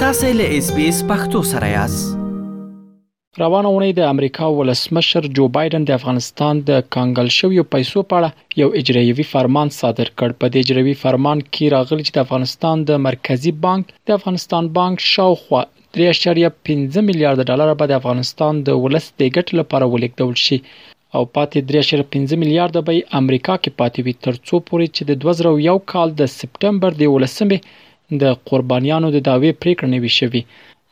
تاسو له اس بي اس پختو سره یاست روانه اونۍ د امریکا ولسمشر جو بایدن د افغانستان د کانګل شویو پیسو په اړه یو اجرایوي فرمان صادر کړ په دې اجرایوي فرمان کې راغلي چې د افغانستان د مرکزی بانک د افغانستان بانک شاوخوا 3.15 میلیارډ ډالر به د افغانستان د ولس د ګټ لپاره ولیکدول شي او پاتې درې اعشاریه پنځه میلیارده به یې امریکا کې پاتې وي تر څو پورې چې د دوه زره او یو کال د سپټمبر د یولسمې د قربانیانو د دعوې پرېکړه نه وي شوې.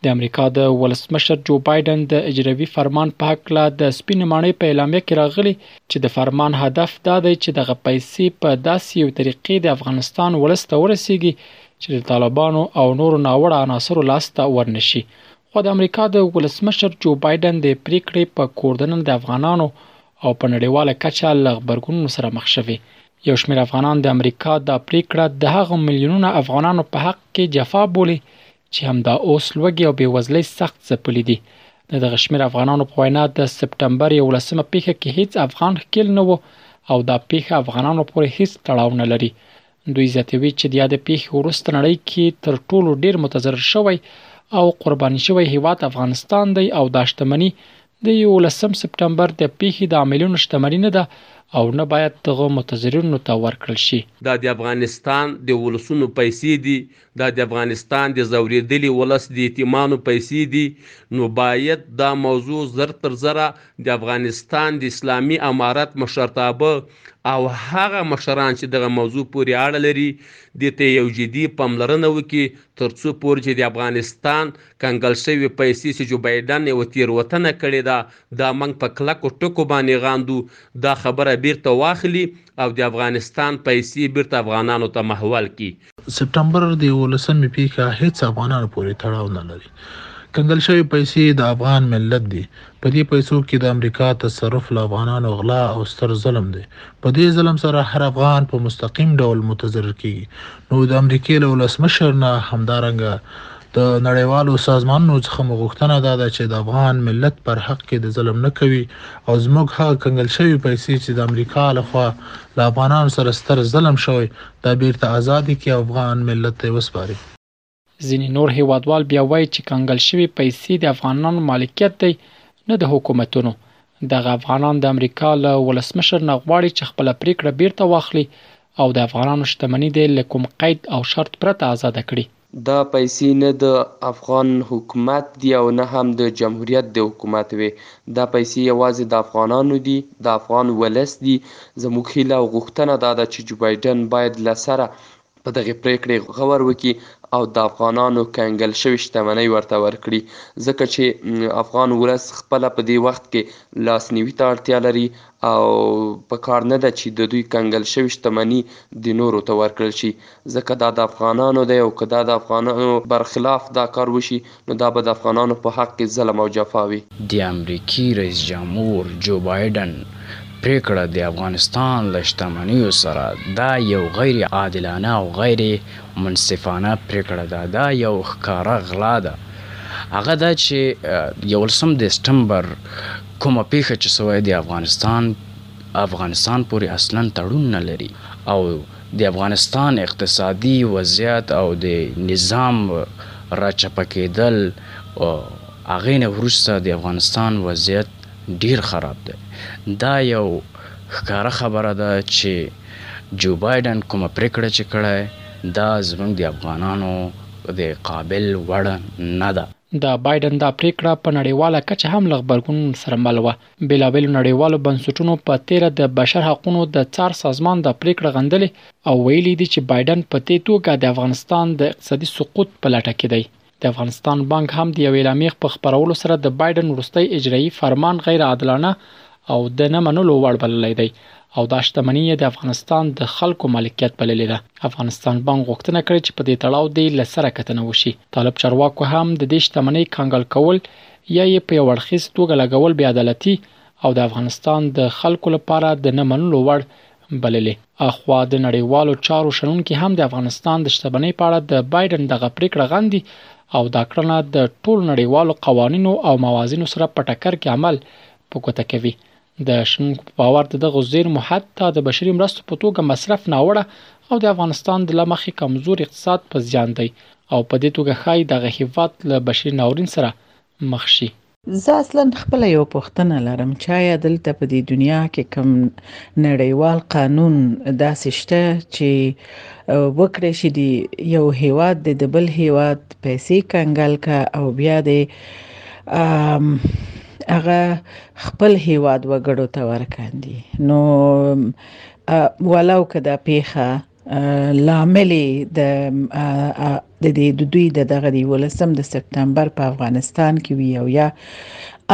د امریکا د ولسمشر جو بایډن د اجروي فرمان په هکله د سپینې ماڼۍ په اعلامیه کې راغلي چې د فرمان هدف دا دی چې دغه پیسې په داسې یو طریقې د افغانستان ولس ته ورسېږي چې د طالبانو او نورو ناوړه عناصرو لاس ته ورنه شي خو د امریکا د ولسمشر جو بایډن د پریکړې په کوردنن د افغانانو او په نړیواله کچه له غبرګونونو سره مخ شوی یو شمېر افغانان د امریکا دا پریکړه د هغو میلیونونو افغانانو په حق کې جفا بولي چې همدا اوس لوږې او بېوزلۍ سخت ځپلي دي د دغه شمېر افغانانو په وینا د سپټمبر یولسمه پیښه کې هیڅ افغان ښکیل نه و او دا پیښه افغانانو پورې هیڅ تړاو نه لري دوی زیاتوي چې د یادې پیښې وروسته نړۍ کې تر ټولو ډیر متضرر شوی او قرباني شوی هیواد افغانستان دی او دا شتمني د 11 سپټمبر د پیښې د عاملینو شتمني نه ده او نه باید دغه متضررینو ته ورکړل شي. دا د افغانستان د ولسونو پیسې دي دا د افغانستان د ځورېدلي ولس د یتیمانو پیسې دي، نو باید دا موضوع زر تر زره د افغانستان د اسلامي امارت مشرتابه او هغه مشران چې دغه موضوع پورې اړه لري، دې ته یو جدي پاملرنه وکړي، تر څو پورې چې د افغانستان کنګل شوې پیسې چې جو بایډن یوه تېروتنه کړې ده، دا موږ په کلکو ټکو باندې غاندو، دا خبره بېرته واخلي او د افغانستان پیسې بېرته افغانانو ته محول کړي. سپټمبر د یوولسمې پېښه هېڅ افغانانو پورې تړاو نه لري. کنګل شوې پیسې د افغان ملت دي. په دې پیسو کې د امریکا تصرف له افغانانو غلا او ستر ظلم دی. په دې ظلم سره هر افغان په مستقیم ډول متضرر کېږي. نو د امریکې له ولسمشر نه همدارنګه د نړیوالو سازمانونو څخه مو غوښتنه دا ده چې د افغان ملت پر حق کې د ظلم نه کوي او زموږ هغه کنګل شوې پیسې چې د امریکا له خوا له افغانانو سره ستر ظلم شوی دا بیرته ازادې کړي او افغان ملت ته یې وسپاري. ځینې نور هېوادوال بیا وایي چې کنګل شوې پیسې د افغانانو مالکیت دی نه د حکومتونو. دغه افغانان د امریکا له ولسمشر نه غواړي چې خپله پرېکړه بیرته واخلي او د افغانانو شتمني دې له کوم قید او شرط پرته ازاده کړي. دا پیسې نه د افغان حکومت دي او نه هم د جمهوریت د حکومت وې، دا پیسې یوازې د افغانانو دي، د افغان ولس دي، زموږ هیله او غوښتنه دا ده چې جوبایډن باید له سره په دغې پرېکړې غور وکړي او د افغانانو کنګل شوې شتمنۍ ورته ورکړي، ځکه چې افغان ولس خپله په دې وخت کې لاسنیوي ته اړتیا لري او په کار نه ده چی ددوی کنګل شوی شتمنی د نورو ته ورکړل شی ځکه دا د افغانانو دی او که دا د افغانانو برخلاف دا کار وشی نو دا به د افغانانو په حق کی ظلم او جفا وی. د امریکي رئیس جمهور جو بایډن پرېکړه د افغانستان له شتمنیو سره دا یو غیر عادلانه او غیر منصفانه پرېکړه ده، دا یو ښکاره غلا ده. هغه دا چې یولسم د سټمبر، کومه پېښه چې سوی د افغانستان افغانستان پورې اصلاً تړون نه لري او د افغانستان اقتصادي وضعیت او د نظام را چپه کېدل او هغې نه وروسته د افغانستان وضعیت ډېر خراب دی. دا یو ښکاره خبره ده چې جو بایډن کومه پرېکړه چې کړی دا زموږ د افغانانو د قابل وړ نه ده. د بایډن دا پریکړه په نړیواله کچه هم له غبرګون سره مل وه. بیلابیلو نړیوالو بنسټونو په تیره د بشر حقونو د څار سازمان دا پریکړه غندلې او ویلي دي چې بایډن په دې توګه د افغانستان د اقتصادي سقوط په لټه کې دی. د افغانستان بانک هم د یوې اعلامیې په خپرولو سره د بایډن وروستی اجرایي فرمان غیرعادلانه او د نه منلو وړ بللی دی او دا شتمني یې د افغانستان د خلکو مالکیت بللې ده افغانستان بانک غوښتنه کړې چې په دې تړاو دې له سره کتنه وشي طالب چارواکو هم د دې شتمنۍ کانګل کول یا یې په یو اړخیز توګه لګول بې عدالتي او د افغانستان د خلکو لپاره د نه منلو وړ بللې اخوا د نړیوالو چارو شنونکي هم د افغانستان د شتمنۍ په اړه د بایډن دغه پریکړه غندي او دا کړنه د ټول نړیوالو قوانینو او موازینو سره په ټکر کې عمل په ګوته کوي د شنونکو په باور د دغه زیرمو حتی د بشري مرستو په توګه مصرف ناوړه او د افغانستان د لمخې کمزور اقتصاد په زیان دی او په دې توګه ښایي دغه هیواد له بشري ناورین سره مخ شي زه اصلا خپل یو پوښتنه لرم چې آیا دلته په دې دنیا کې کوم نړیوال قانون داسې شته چې وکړي شي دی یو هیواد د بل هیواد پیسې کنګل کا او بیا د هغه خپل هیواد وګړو ته ورکاندي نو ولو که دا پیخه لامل د د دې د دوی د دغه دی ولسم د سپتمبر په افغانستان کې وی او یا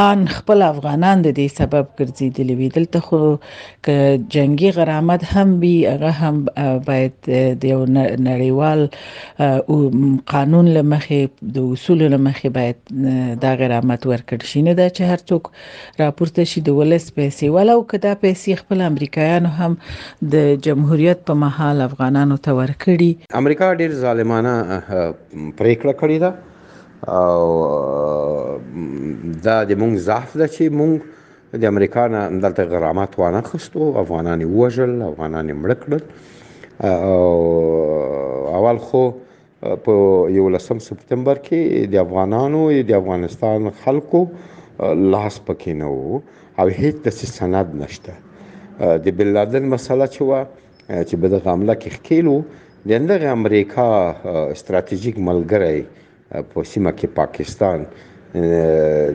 ان خپل افغانان د دې سبب ګرځیدلی وی دلته خو که جنگي غرامت هم وي هغه هم باید د یو نړیوال قانون لمخې د اصول لمخې باید دا غرامت ورکړ شي نه دا چې هر څوک راپورته شي د ولس پیسې ولو که دا پیسې خپل امریکایانو هم د جمهوریت په محل افغانانو ته ورکړي امریکا ډیر ظالمانه پریکړه کړې ده او دا د مونږ ضعف ده چې مونږ د امریکا نه دلته غرامت وانه خستو افغانان یې وژل افغانان یې مړ کړل او اول خو په 11 سپتمبر کې د افغانانو د افغانستان خلکو لاس پکې نه وو او هیڅ د سند نشته د بن لادن مسله چې و چې به د غامله کې خکیلو د امریکا ستراتیژیک ملګری په سیمه کې پاکستان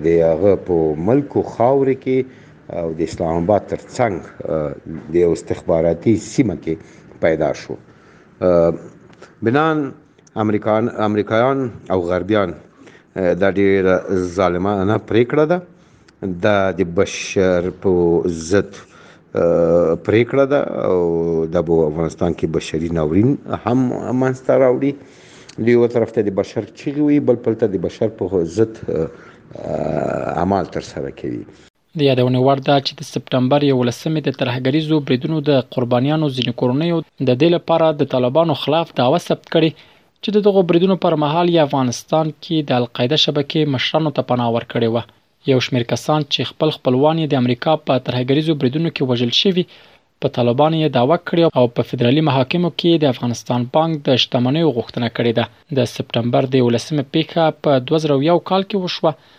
د هغه په ملک او خاورې کې او د اسلام آباد تر څنګ د یو استخباراتي سیمه کې پیدا شو بنان امریکان امریکایان او غربیان دا ډیره ظالمانه پریکړه ده دا د بشر په ضد پریکړه ده او دا به افغانستان کې بشري ناورین هم منځته راوړي د یو طرف ته د بشر چیغې وي بل پلته د بشر په ضد عمل تر سره کوي د یادونې وړ ده چې د سپټمبر یولسمې د ترهګریزو بریدونو د قربانیانو ځینې کورنیو د دې لپاره د طالبانو خلاف دعوه ثبت کړې چې د دغو بریدونو پر مهال یې افغانستان کې د القاعده شبکې مشرانو ته پناه ورکړې وه. یو شمېر کسان چې خپل خپلوان یې د امریکا په ترهګریزو بریدونو کې وژل شوي، په طالبانو یې دعوه کړې او په فدرالي محاکمو کې یې د افغانستان بانک د شتمنیو غوښتنه کړې ده. د سپټمبر د یولسمې پېښه په دوه زره او یو کال کې وشوه